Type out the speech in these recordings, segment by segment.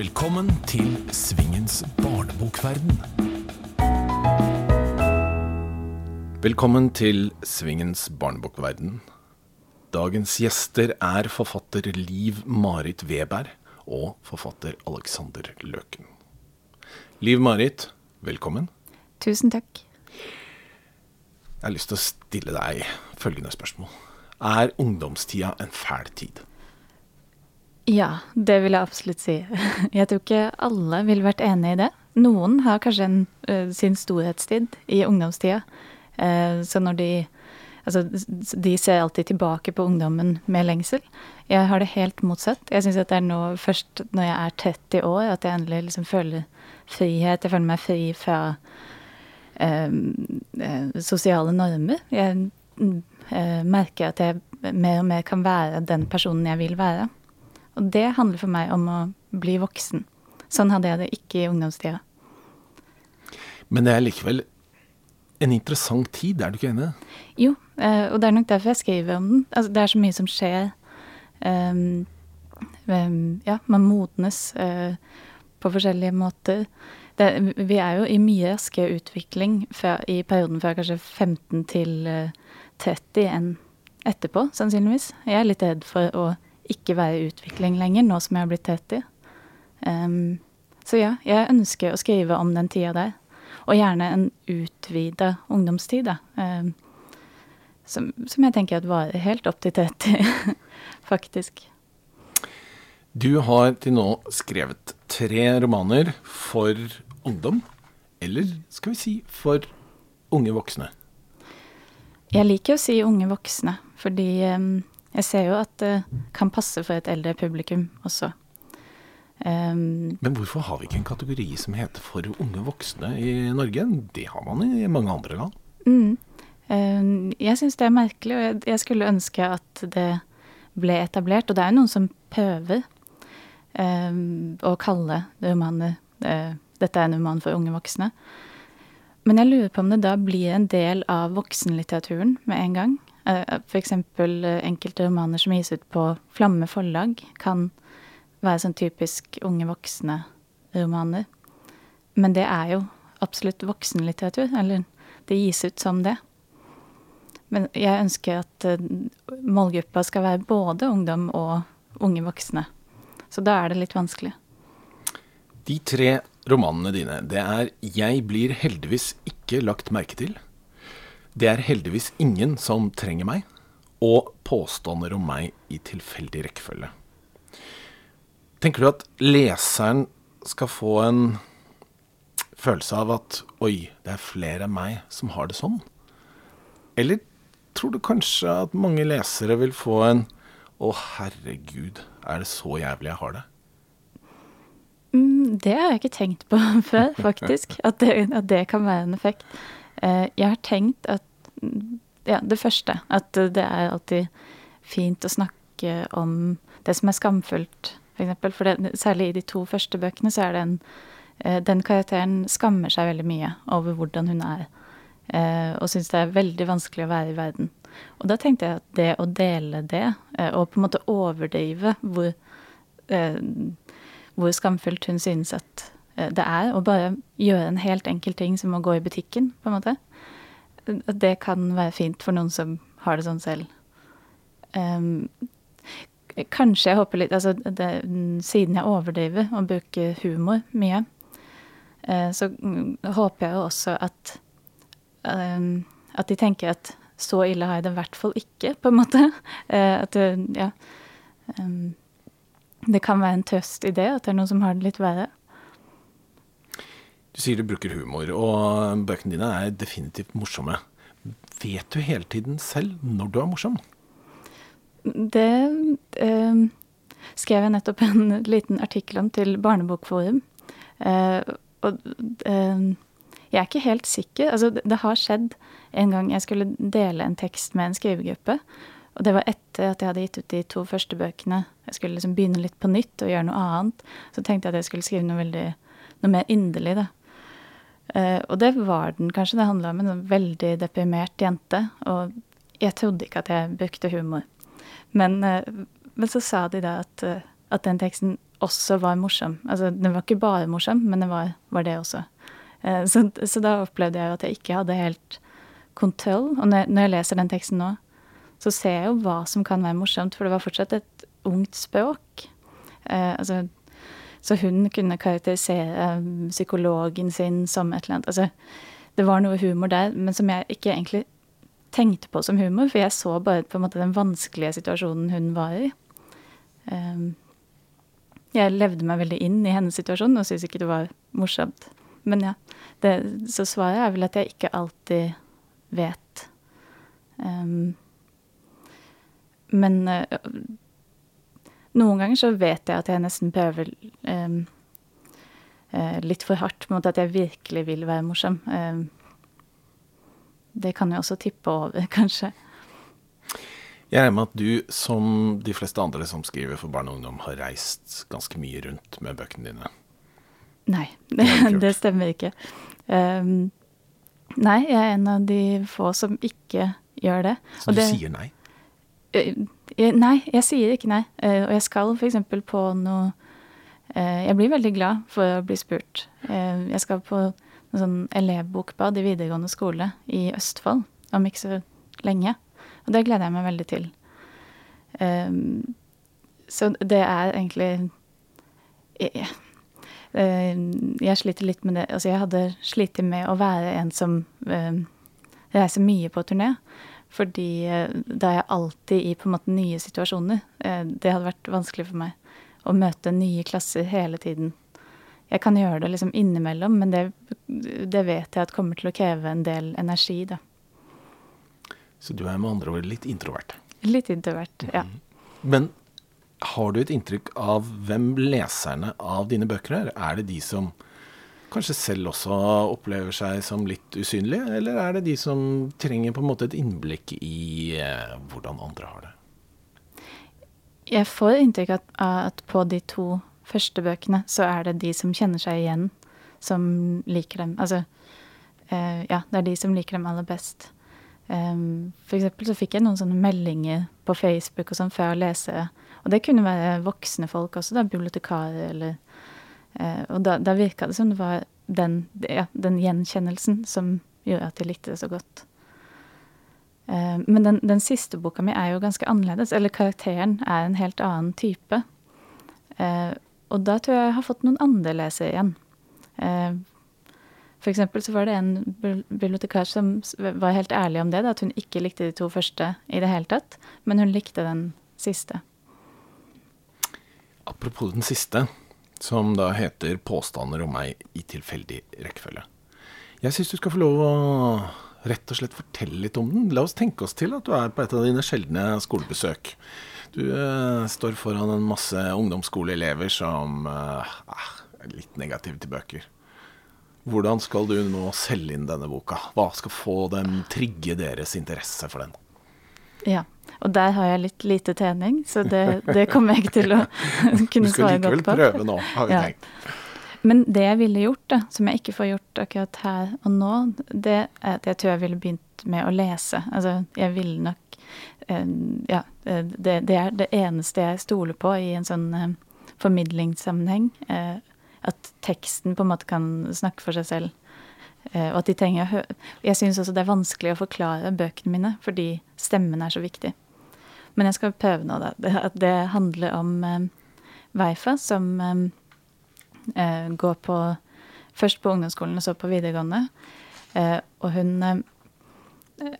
Velkommen til Svingens barnebokverden. Velkommen til Svingens barnebokverden. Dagens gjester er forfatter Liv Marit Weberg og forfatter Alexander Løken. Liv Marit, velkommen. Tusen takk. Jeg har lyst til å stille deg følgende spørsmål. Er ungdomstida en fæl tid? Ja, det vil jeg absolutt si. Jeg tror ikke alle ville vært enig i det. Noen har kanskje en, uh, sin storhetstid i ungdomstida. Uh, så når de Altså, de ser alltid tilbake på ungdommen med lengsel. Jeg har det helt motsatt. Jeg syns det er nå, først når jeg er 30 år, at jeg endelig liksom føler frihet. Jeg føler meg fri fra eh, sosiale normer. Jeg merker at jeg mer og mer kan være den personen jeg vil være. Og det handler for meg om å bli voksen. Sånn hadde jeg det ikke i ungdomstida. Men det er likevel en interessant tid, er du ikke enig? Jo, eh, og det er nok derfor jeg skriver om den. Altså, det er så mye som skjer. Um, um, ja, man modnes uh, på forskjellige måter. Det, vi er jo i mye raskere utvikling fra, i perioden fra kanskje 15 til uh, 30 enn etterpå, sannsynligvis. Jeg er litt redd for å ikke være i utvikling lenger, nå som jeg har blitt 30. Um, så ja, jeg ønsker å skrive om den tida der. Og gjerne en utvida ungdomstid, da. Um, som, som, jeg tenker at varer helt opp til 30, faktisk. Du har til nå skrevet tre romaner for ungdom. Eller skal vi si for unge voksne? Jeg liker å si unge voksne, fordi um, jeg ser jo at det kan passe for et eldre publikum også. Um, Men hvorfor har vi ikke en kategori som heter for unge voksne i Norge? Det har man i mange andre land. Mm, um, jeg syns det er merkelig, og jeg, jeg, skulle ønske at det ble etablert. Og det er jo noen som prøver um, å kalle romaner uh, Dette er en roman for unge voksne. Men jeg lurer på om det da blir en del av voksenlitteraturen med en gang. Eh, F.eks. Eh, enkelte romaner som gis ut på Flamme forlag, kan være sånn typisk unge voksne-romaner. Men det er jo absolutt voksenlitteratur. Eller det gis ut som det. Men jeg ønsker at eh, målgruppa skal være både ungdom og unge voksne. Så da er det litt vanskelig. De tre romanene dine, det er 'Jeg blir heldigvis ikke lagt merke til', det er heldigvis ingen som trenger meg, og påstander om meg i tilfeldig rekkefølge. Tenker du at leseren skal få en følelse av at oi, det er flere enn meg som har det sånn? Eller tror du kanskje at mange lesere vil få en å herregud, er det så jævlig jeg har det? Mm, det har jeg ikke tenkt på før, faktisk. At det, at det kan være en effekt. Eh, jeg har tenkt at Ja, det første. At det er alltid fint å snakke om det som er skamfullt, f.eks. For, for det, særlig i de to første bøkene så er det en eh, Den karakteren skammer seg veldig mye over hvordan hun er, eh, og syns det er veldig vanskelig å være i verden. Og da tenkte jeg at det å dele det, og på en måte overdrive hvor, hvor skamfullt hun synes at Eh, det er og bare gjøre en helt enkel ting som å gå i butikken, på en måte. Det kan være fint for noen som har det sånn selv. Um, kanskje jeg håper litt Altså det, siden jeg overdriver og bruker humor mye, uh, så håper jeg jo også at um, At de tenker at så ille har jeg det i hvert fall ikke, på en måte. Uh, at ja um, Det kan være en trøst i det, at det er noen som har det litt verre. Du sier du bruker humor, og bøkene dine er definitivt morsomme. Vet du hele tiden selv når du er morsom? Det eh, skrev jeg nettopp en liten artikkel om til Barnebokforum. Eh, og eh, jeg er ikke helt sikker. Altså, det, det, har skjedd en gang jeg skulle dele en tekst med en skrivegruppe. Og det var etter at jeg hadde gitt ut de to første bøkene. Jeg skulle liksom begynne litt på nytt og gjøre noe annet. Så tenkte jeg at jeg skulle skrive noe veldig, noe mer inderlig, da. Uh, og det var den kanskje. Det handla om en veldig deprimert jente. Og jeg trodde ikke at jeg brukte humor. Men, uh, men så sa de da at uh, at den teksten også var morsom. Altså, den var ikke bare morsom, men den var, var det også. Eh, så, så, da opplevde jeg jo at jeg ikke hadde helt kontroll. Og når, når, jeg leser den teksten nå, så ser jeg jo hva som kan være morsomt, for det var fortsatt et ungt språk. Eh, altså, så hun kunne karakterisere psykologen sin som et eller annet. Altså, det var noe humor der, men som jeg ikke egentlig tenkte på som humor, for jeg så bare på en måte den vanskelige situasjonen hun var i. Um, jeg levde meg veldig inn i hennes situasjon og syntes ikke det var morsomt. Men ja, det, så svaret er vel at jeg ikke alltid vet. Um, men uh, noen ganger så vet jeg at jeg nesten prøver um, uh, litt for hardt mot at jeg virkelig vil være morsom. Um, det kan jo også tippe over, kanskje. Jeg regner med at du, som de fleste andre som skriver for barn og ungdom, har reist ganske mye rundt med bøkene dine? Nei, det, det stemmer ikke. Um, nei, jeg er en av de få som ikke gjør det. Så du det, sier nei? Uh, nei, jeg sier ikke nei. Uh, og jeg skal f.eks. på noe uh, Jeg blir veldig glad for å bli spurt. jeg skal på en sånn elevbokbad i videregående skole i Østfold om ikke så lenge. Og det gleder jeg meg veldig til. Så det er egentlig jeg, jeg, sliter litt med det. Altså, jeg hadde slitt med å være en som reiser mye på turné. Fordi uh, da er jeg alltid i på en måte nye situasjoner. Uh, det hadde vært vanskelig for meg å møte nye klasser hele tiden. Jeg kan gjøre det liksom innimellom, men det, det vet jeg at kommer til å kreve en del energi, da. Så du er med andre ord litt introvert? Litt introvert, ja. Men har du et inntrykk av hvem leserne av dine bøker er? Er det de som kanskje selv også opplever seg som litt usynlige, eller er det de som trenger på en måte et innblikk i eh, hvordan andre har det? Jeg får inntrykk av at på de to første bøkene så er det de som kjenner seg igjen, som liker dem. Altså, eh, ja, det er de som liker dem aller best. Um, for eksempel så fikk jeg noen sånne meldinger på Facebook og sånn før å lese. Og det kunne være voksne folk også, da, bibliotekarer eller Og da, da virka det som det var den, ja, den, gjenkjennelsen som gjorde at jeg likte det så godt. Uh, men den, den, siste boka mi er jo ganske annerledes. Eller karakteren er en helt annen type. Uh, og da tror jeg jeg har fått noen andre lesere igjen. Uh, for eksempel så var det en bibliotekar som var helt ærlig om det, at hun ikke likte de to første i det hele tatt, men hun likte den siste. Apropos den siste, som da heter 'Påstander om meg i tilfeldig rekkefølge'. Jeg syns du skal få lov å rett og slett fortelle litt om den. La oss tenke oss til at du er på et av dine sjeldne skolebesøk. Du eh, står foran en masse ungdomsskoleelever som eh, er litt negative til bøker. Hvordan skal du nå selge inn denne boka? Hva skal få dem trigge deres interesse for den? Ja, og der har jeg litt lite trening, så det, det kommer jeg ikke til å kunne svare godt på. Du skal likevel prøve nå, har vi ja. tenkt. Men det jeg ville gjort, da, som jeg ikke får gjort akkurat her og nå, det er at jeg tror jeg ville begynt med å lese. Altså, jeg ville nok uh, Ja, eh, det, det, er det eneste jeg stoler på i en sånn uh, formidlingssammenheng. At teksten på en måte kan snakke for seg selv. Og at de trenger å høre Jeg syns også det er vanskelig å forklare bøkene mine, fordi stemmen er så viktig. Men jeg skal prøve nå, da. At det handler om um, Weifa, som um, uh, går på Først på ungdomsskolen og så på videregående. Uh, og hun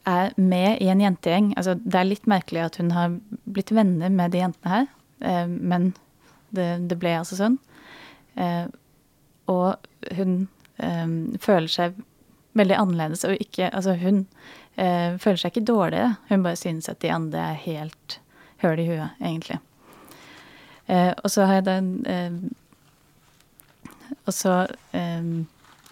er med i en jentegjeng. Altså, det er litt merkelig at hun har blitt venner med de jentene her, men det, det ble altså sånn. Eh, og hun eh, føler seg veldig annerledes og ikke Altså, hun eh, føler seg ikke dårligere. Hun bare synes at de andre er helt høl i huet, egentlig. og så har jeg den Og så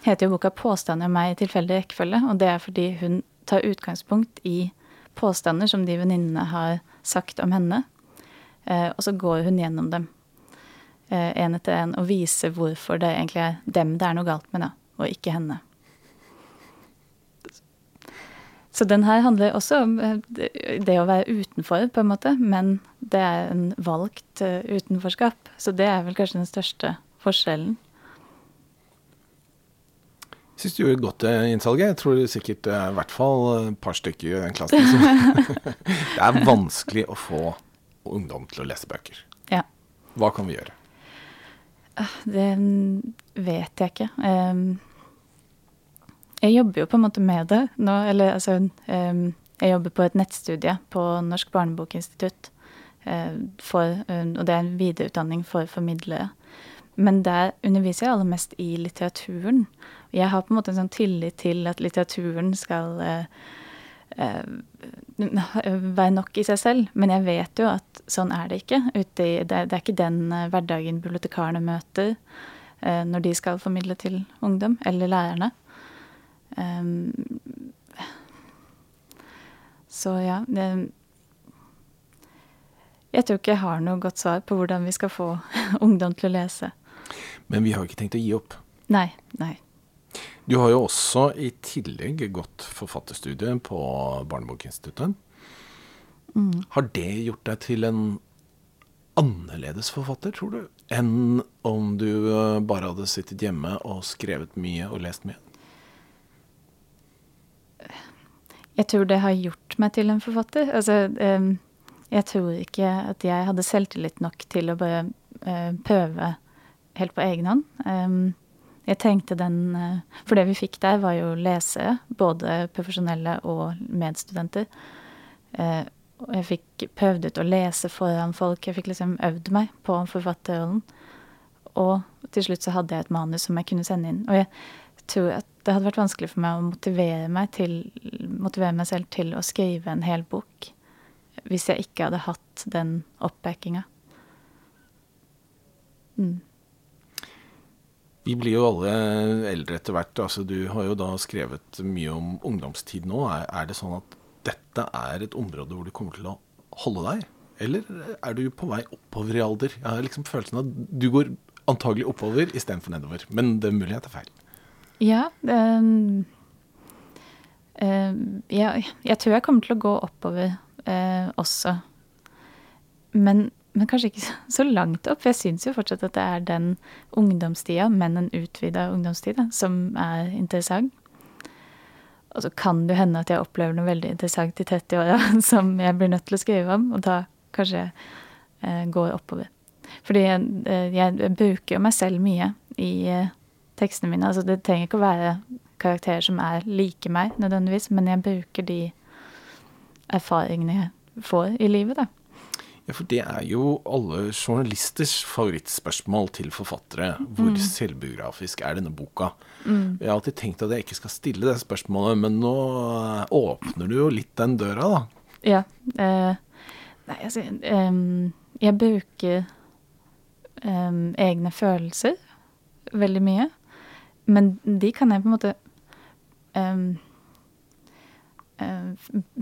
heter jo boka 'Påstander om meg i tilfeldig rekkefølge', og det er fordi hun tar utgangspunkt i påstander som de venninnene har sagt om henne, og så går hun gjennom dem én eh, etter én og viser hvorfor det egentlig er dem det er noe galt med, da, og ikke henne. Så den her handler også om eh, det å være utenfor, på en måte, men det er en valgt eh, utenforskap. Så det er vel kanskje den største forskjellen. Jeg syns du gjorde et godt eh, innsalg. Jeg tror sikkert det er i hvert fall et par stykker i den klassen som Det er vanskelig å få ungdom til å lese bøker. Ja. Hva kan vi gjøre? Det vet jeg ikke. Em, jeg jobber jo på en måte med det nå. Eller altså um, Jeg jobber på et nettstudie på Norsk barnebokinstitutt. Uh, for, eh, og det er en videreutdanning for formidlere. Men der underviser jeg aller mest i litteraturen. Jeg har på en måte en sånn tillit til at litteraturen skal uh, uh, være nok i seg selv. Men jeg vet jo at sånn er det ikke. I, det, det er ikke den hverdagen bibliotekarene møter når de skal formidle til ungdom, eller lærerne. Så ja det, Jeg tror ikke jeg har noe godt svar på hvordan vi skal få ungdom til å lese. Men vi har ikke tenkt å gi opp. Nei. Nei. Du har jo også i tillegg gått forfatterstudiet på Barnebokinstituttet. Har det gjort deg til en annerledes forfatter, tror du, enn om du eh, bare hadde sittet hjemme og skrevet mye og lest mye? Jeg tror det har gjort meg til en forfatter. Altså, jeg tror ikke at jeg hadde selvtillit nok til å bare eh, prøve helt på egen hånd. Jeg tenkte den eh, For det vi fikk der, var jo lesere, både profesjonelle og medstudenter. Eh, jeg fikk prøvd ut å lese foran folk. Jeg fikk liksom øvd meg på forfatterrollen. Og til slutt så hadde jeg et manus som jeg kunne sende inn. Og jeg tror at det hadde vært vanskelig for meg å motivere meg, til, motivere meg selv til å skrive en hel bok hvis jeg ikke hadde hatt den oppbackinga. Mm. Vi blir jo alle eldre etter hvert. Altså, du har jo da skrevet mye om ungdomstid nå. Er, er det sånn at dette er et område hvor du kommer til å holde deg? Eller er du på vei oppover i alder? Jeg har liksom følelsen av at du går antagelig oppover istedenfor nedover. Men det er mulig jeg tar feil. Ja, Um, ehm, ja, jeg tror jeg kommer til å gå oppover uh, også. Men, men kanskje ikke så- langt opp. For jeg syns jo fortsatt at det er den ungdomstida, men en utvida ungdomstid, som er interessant. Og så kan det hende at jeg opplever noe veldig interessant i 30-åra som jeg blir nødt til å skrive om, og da kanskje jeg eh, går oppover. Fordi jeg, eh, jeg bruker jo meg selv mye i eh, tekstene mine. Altså det trenger ikke å være karakterer som er like meg nødvendigvis, men jeg bruker de erfaringene jeg får i livet, da. Ja, for det er jo alle journalisters favorittspørsmål til forfattere. Hvor selvbiografisk er denne boka? Jeg har alltid tenkt at jeg ikke skal stille det spørsmålet, men nå eh, åpner du jo litt den døra, da. Ja. Eh, nei, altså eh, Jeg bruker eh, egne følelser veldig mye. Men de kan jeg på en måte um,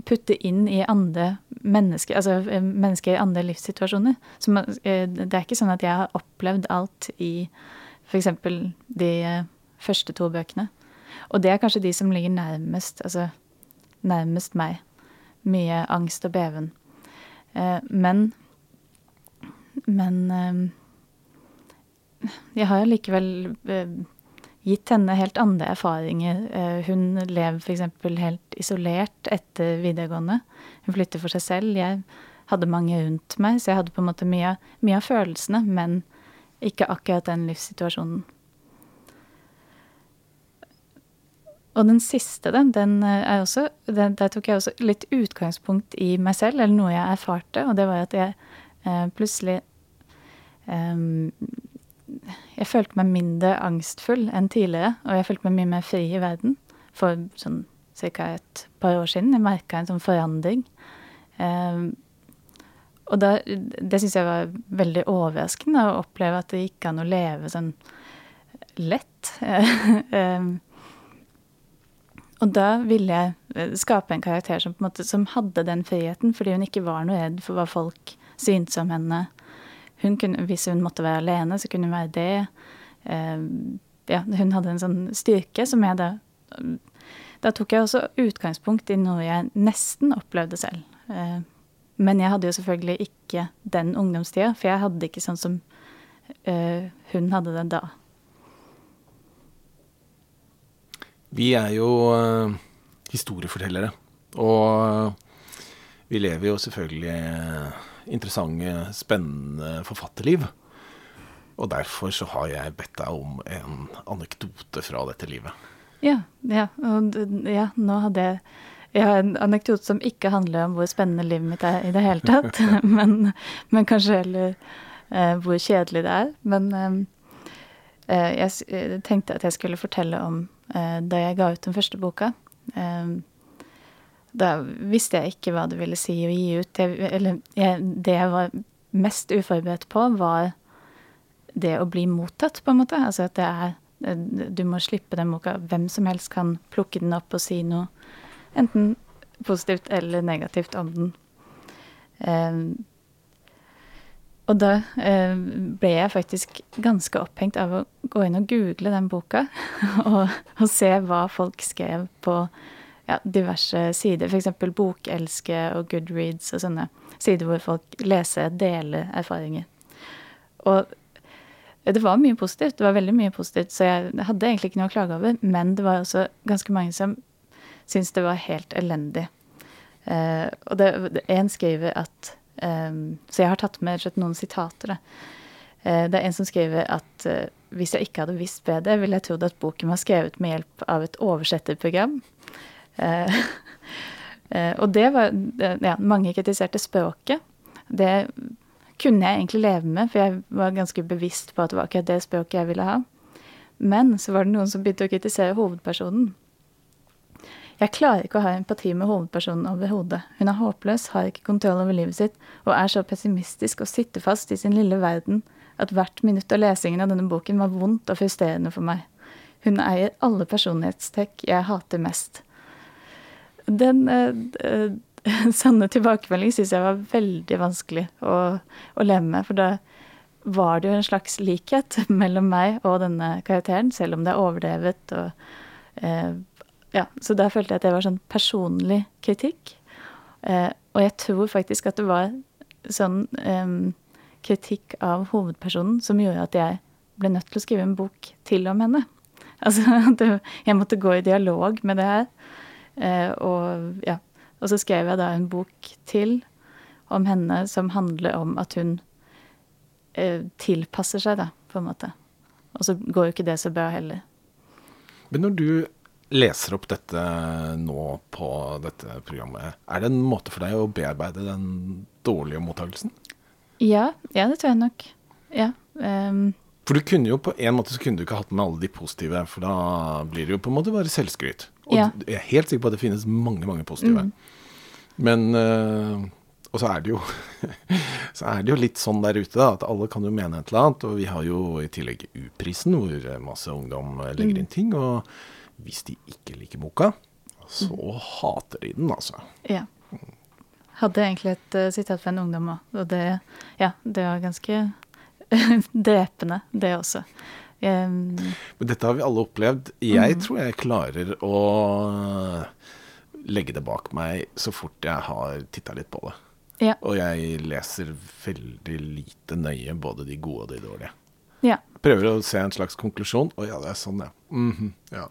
putte inn i andre mennesker, altså eh, mennesker i andre livssituasjoner. Så eh, det er ikke sånn at jeg har opplevd alt i f.eks. de eh, første to bøkene. Og det er kanskje de som ligger nærmest, altså nærmest meg. Mye angst og beven. Men Men eh, jeg har likevel gitt henne helt andre erfaringer. Eh, hun lever f.eks. helt isolert etter videregående. Hun flytter for seg selv. Jeg hadde mange rundt meg, så jeg hadde på en måte mye, mye av følelsene, men ikke akkurat den livssituasjonen. Og den siste, den, den er også den, Der tok jeg også litt utgangspunkt i meg selv, eller noe jeg erfarte, og det var at jeg eh, plutselig em, Jeg følte meg mindre angstfull enn tidligere, og jeg følte meg mye mer fri i verden. For sånn ca. et par år siden. Jeg merka en sånn forandring. Em, og da, det syns jeg var veldig overraskende å oppleve at det gikk an å leve sånn lett. Em, og da ville jeg eh, skape en karakter som, en måte, som hadde den friheten, fordi hun ikke var noe redd for hva folk syntes om henne. Hun kunne, hvis hun måtte være alene, så kunne hun være det. Eh, ja, hun hadde en sånn styrke som jeg da da tok jeg også utgangspunkt i noe jeg nesten opplevde selv. Eh, men jeg hadde jo selvfølgelig ikke den ungdomstida, for jeg hadde ikke sånn som eh, hun hadde det da. Vi er jo uh, historiefortellere. Og vi lever jo selvfølgelig interessante, spennende forfatterliv. Og derfor så har jeg bedt deg om en anekdote fra dette livet. Ja, ja, og ja, nå hadde jeg jeg har en anekdote som ikke handler om hvor spennende livet mitt er i det hele tatt, men, men, kanskje heller eh, hvor kjedelig det er. Men eh, jeg tenkte at jeg skulle fortelle om eh, da jeg ga ut den første boka. Eh, da visste jeg ikke hva det ville si å gi ut. Jeg, eller jeg, det jeg var mest uforberedt på, var det å bli mottatt, på en måte. Altså at det er Du må slippe den boka. Hvem som helst kan plukke den opp og si noe enten positivt eller negativt om den. Um, og da eh, ble jeg faktisk ganske opphengt av å gå inn og google den boka, og, og, se hva folk skrev på ja, diverse sider, f.eks. Bokelske og Goodreads og sånne sider hvor folk leser, deler erfaringer. Og det var mye positivt, det var veldig mye positivt, så jeg hadde egentlig ikke noe å klage over, men det var også ganske mange som syntes det var helt elendig. Uh, og det, en skriver at Um, så jeg har tatt med noen sitater. Uh, det er en som skriver at uh, hvis jeg ikke hadde visst bedre, ville jeg trodd at boken var skrevet med hjelp av et oversetterprogram. Uh, og det var Ja, mange kritiserte språket. Det kunne jeg egentlig leve med, for jeg var ganske bevisst på at det var akkurat det språket jeg ville ha. Men så var det noen som begynte å kritisere hovedpersonen. Jeg klarer ikke å ha empati med hovedpersonen overhodet. Hun er håpløs, har ikke kontroll over livet sitt, og er så pessimistisk og sitter fast i sin lille verden at hvert minutt av lesingen av denne boken var vondt og frustrerende for meg. Hun eier alle personlighetstrekk jeg hater mest. Den øh, øh, sanne tilbakemelding syns jeg var veldig vanskelig å, å leve med, for da var det jo en slags likhet mellom meg og denne karakteren, selv om det er overdrevet og eh, ja, så da følte jeg at det var sånn personlig kritikk. Eh, og jeg tror faktisk at det var sånn eh, kritikk av hovedpersonen som gjorde at jeg ble nødt til å skrive en bok til om henne. Altså jeg måtte gå i dialog med det her. Eh, og ja. Og så skrev jeg da en bok til om henne som handler om at hun eh, tilpasser seg, da, på en måte. Og så går jo ikke det så bra heller. Men når du leser opp dette nå på dette programmet, er det en måte for deg å bearbeide den dårlige mottakelsen? Ja, ja det tror jeg nok. Ja. Um, for du kunne jo på en måte så kunne du ikke hatt med alle de positive, for da blir det jo på en måte bare selvskryt. Og ja. jeg er helt sikker på at det finnes mange, mange positive. Mm. Men uh, Og så er det jo så er det jo litt sånn der ute, da, at alle kan jo mene et eller annet. Og vi har jo i tillegg U-prisen, hvor masse ungdom legger mm. inn ting. og hvis de ikke liker boka, så mm. hater de den, altså. Ja. Hadde egentlig et uh, sitat fra en ungdom òg, og det, ja, det var ganske drepende, det også. Um, Men dette har vi alle opplevd. Jeg mm. tror jeg klarer å legge det bak meg så fort jeg har titta litt på det. Ja. Og jeg leser veldig lite nøye både de gode og de dårlige. Ja. Prøver å se en slags konklusjon. Å ja, det er sånn, ja. Mm -hmm, ja.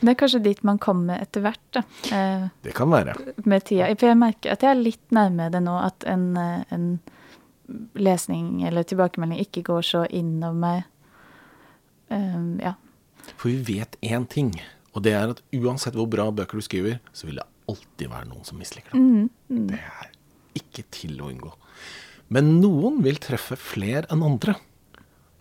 Det er kanskje dit man kommer etter hvert, da. Eh, det kan være. Med tida. For jeg merker at jeg er litt nærmere det nå, at en, eh, en lesning eller tilbakemelding ikke går så innover meg. Um, ja. For vi vet én ting, og det er at uansett hvor bra bøker du skriver, så vil det alltid være noen som misliker dem. Mm, mm. Det er ikke til å unngå. Men noen vil treffe flere enn andre.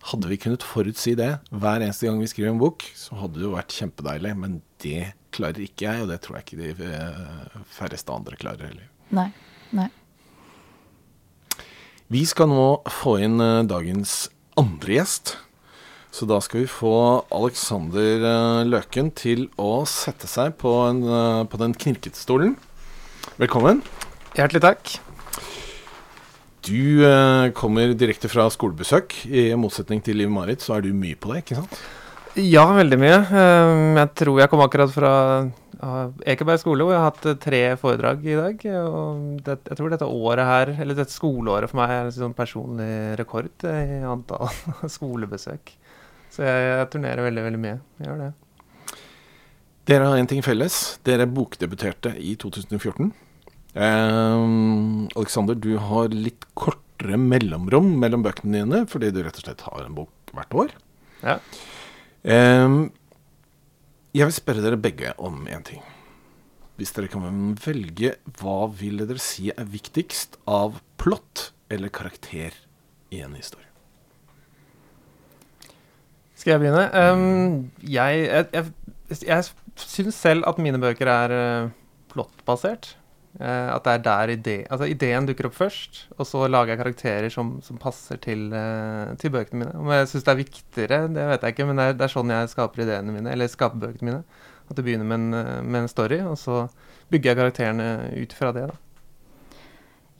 Hadde vi kunnet forutsi det hver eneste gang vi skriver en bok, så hadde det jo vært kjempedeilig. Men det klarer ikke jeg, og det tror jeg ikke de eh, færreste andre klarer heller. Nei, nei. Vi skal nå få inn eh, dagens andre gjest. Så da skal vi få Alexander eh, Løken til å sette seg på, en, på den knirketstolen. Velkommen. Hjertelig takk. Du eh, kommer direkte fra skolebesøk. I motsetning til Liv Marit, så er du mye på det, ikke sant? Ja, veldig mye. Um, jeg tror jeg kom akkurat fra Ekeberg skole, hvor jeg har hatt eh, tre foredrag i dag. Og det, jeg tror dette året her, eller dette skoleåret for meg er en sånn personlig rekord i antall skolebesøk. Så jeg, jeg turnerer veldig, veldig mye. Jeg gjør det. Dere har én ting felles. Dere bokdebuterte i 2014. Eh, Alexander, du har litt kortere mellomrom mellom bøkene dine fordi du rett og slett har en bok hvert år. Ja. Eh, jeg vil spørre dere begge om én ting. Hvis dere kan velge, hva vil dere si er viktigst av plott eller karakter i en historie? Skal jeg begynne? Um, jeg jeg, jeg, jeg syns selv at mine bøker er uh, plottbasert. Uh, at det er der ide, altså ideen dukker opp først, og så lager jeg karakterer som, som passer til, uh, til, bøkene mine. Om jeg syns det er viktigere, det vet jeg ikke, men det er, det er, sånn jeg skaper ideene mine, eller skaper bøkene mine. At det begynner med en, med en story, og så bygger jeg karakterene ut fra det. da.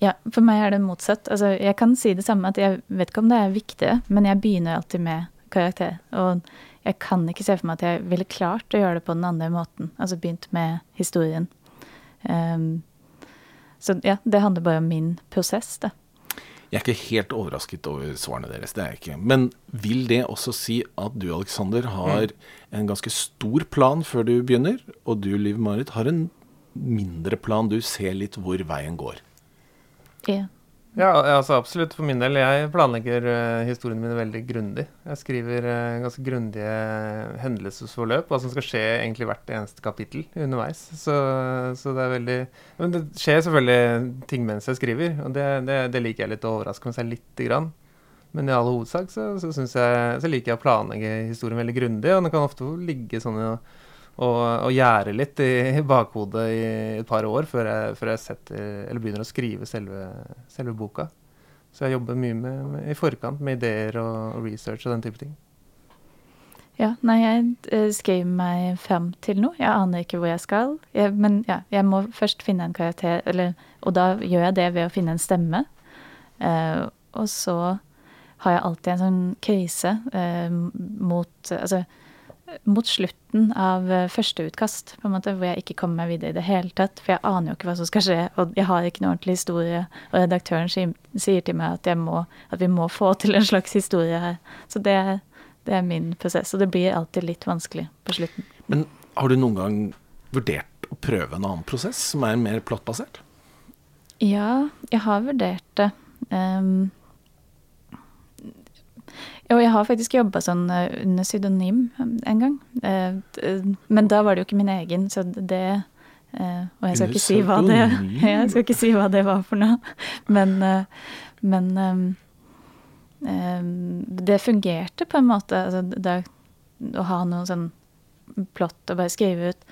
Ja, for meg er det motsatt. Altså, jeg kan si det samme, at jeg vet ikke om det er viktig, men jeg begynner alltid med karakter. Og jeg kan ikke se for meg at jeg ville klart å gjøre det på den andre måten. Altså begynt med historien. Um, så ja, det handler bare om min prosess, da. Jeg er ikke helt overrasket over svarene deres, det er jeg ikke. Men vil det også si at du, Alexander, har mm. en ganske stor plan før du begynner, og du, Liv Marit, har en mindre plan, du ser litt hvor veien går? Ja. Ja, altså absolutt. For min del. Jeg planlegger uh, historiene mine veldig grundig. Jeg skriver uh, ganske grundige hendelsesforløp, hva som skal skje egentlig hvert eneste kapittel underveis. Så, så, det er veldig Men det skjer selvfølgelig ting mens jeg skriver, og det, det, det liker jeg litt å overraske meg selv lite grann. Men i all hovedsak så, så, jeg, så liker jeg å planlegge historien veldig grundig, og det kan ofte ligge sånne og, og gjære litt i, bakhodet i et par år før jeg, før jeg setter, begynner å skrive selve, selve, boka. Så jeg jobber mye med, med, i forkant med ideer og, og, research og den type ting. Ja, nei, jeg skrev skriver meg fram til noe. Jeg aner ikke hvor jeg skal. Jeg, men ja, jeg må først finne en karakter, eller, og da gjør jeg det ved å finne en stemme. Uh, og så har jeg alltid en sånn krise uh, mot Altså mot slutten av eh, første utkast, på en måte, hvor jeg ikke kommer meg videre i det hele tatt. For jeg aner jo ikke hva som skal skje, og jeg har ikke noe ordentlig historie. Og redaktøren sier til meg at, må, at vi må få til en slags historie her. Så det, det, er min prosess. Og det blir alltid litt vanskelig på slutten. Men har du noen gang vurdert å prøve en annen prosess, som er mer plottbasert? Ja, jeg har vurdert det. Um, jo, jeg har faktisk jobba sånn uh, under pseudonym um, en gang. Uh, men da var det jo ikke min egen, så det Og jeg skal, ikke si hva det, jeg skal ikke si hva det var for noe. Men, men um, det fungerte på en måte, altså, det, å ha noe sånn plott og bare skrive ut.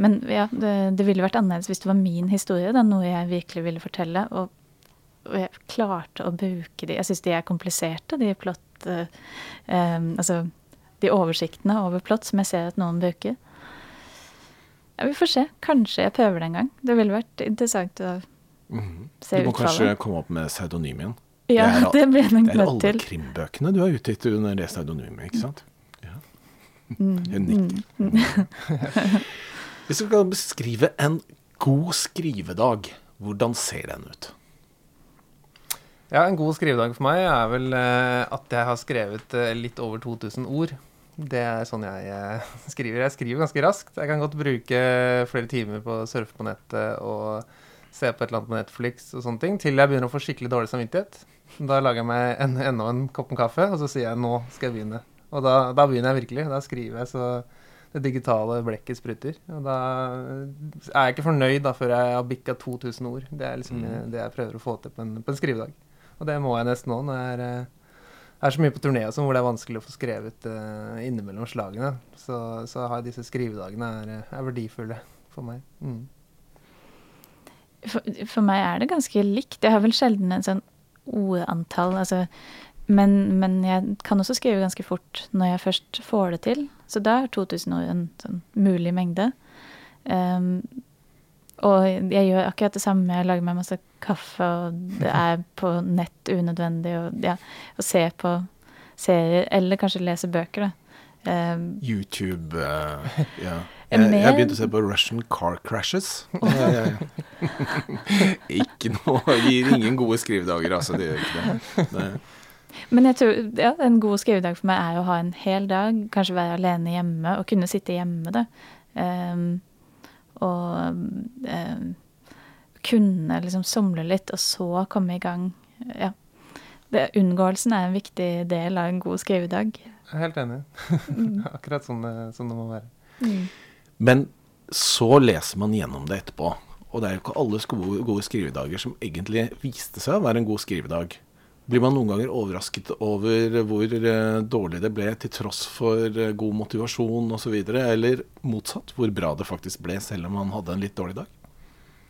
Men ja, det, det, ville vært annerledes hvis det var min historie, da, noe jeg virkelig ville fortelle. Og, og jeg klarte å bruke de Jeg syns de er kompliserte, de plott uh, um, Altså de oversiktene over plott som jeg ser at noen bruker. Ja, vi får se. Kanskje jeg prøver det en gang. Det ville vært interessant å mm. se utfallet. Du må kanskje komme opp med pseudonym igjen. Ja, det, er, det blir jeg nok nødt til. Det er alle krimbøkene du har utgitt under det pseudonymet, ikke sant? Ja. Mm. Hun nikker. Mm. Hvis du skal beskrive en god skrivedag, hvordan ser den ut? Ja, en god skrivedag for meg er vel uh, at jeg har skrevet uh, litt over 2000 ord. Det er sånn jeg uh, skriver. Jeg skriver ganske raskt. Jeg kan godt bruke flere timer på å surfe på nettet og se på et eller annet på Netflix og sånne ting, til jeg begynner å få skikkelig dårlig samvittighet. Da lager jeg meg en, enda en kopp med kaffe, og så sier jeg 'nå skal jeg begynne'. Og da, da begynner jeg virkelig. Da skriver jeg så det digitale blekket sprutter. Og da er jeg ikke fornøyd da før jeg har bikka 2000 ord. Det er liksom mm. det jeg prøver å få til på en, på en skrivedag. Og det må jeg nesten nå når jeg er, er så mye på turné sånn, hvor det er vanskelig å få skrevet uh, innimellom slagene. Så, så har disse skrivedagene er, er verdifulle for meg. Mm. For, for, meg er det ganske likt. Jeg har vel sjelden en sånn ordantall. Altså, men, men, jeg kan også skrive ganske fort når jeg først får det til. Så da er 2000 ord en sånn mulig mengde. Um, og jeg gjør akkurat det samme. Jeg lager meg masse kaffe, og det er på nett unødvendig å ja, se på serier. Eller kanskje lese bøker, da. Um, YouTube uh, ja. Jeg, jeg begynte å se på Russian Car Crashes. jeg- ikke noe Gir ingen gode skrivedager, altså. Det gjør ikke det. det. Men jeg tror ja, en god skrivedag for meg er å ha en hel dag, kanskje være alene hjemme, og kunne sitte hjemme, da. Ehm, og eh, kunne liksom somle litt, og så komme i gang. Ja. Det, unngåelsen er en viktig del av en god skrivedag. Jeg er helt enig. Akkurat sånn det, sånn det må være. Men så leser man gjennom det etterpå. Og det er jo ikke alle gode, gode skrivedager som egentlig viste seg å være en god skrivedag. Blir man noen ganger overrasket over hvor eh, dårlig det ble til tross for eh, god motivasjon osv., eller motsatt, hvor bra det faktisk ble selv om man hadde en litt dårlig dag?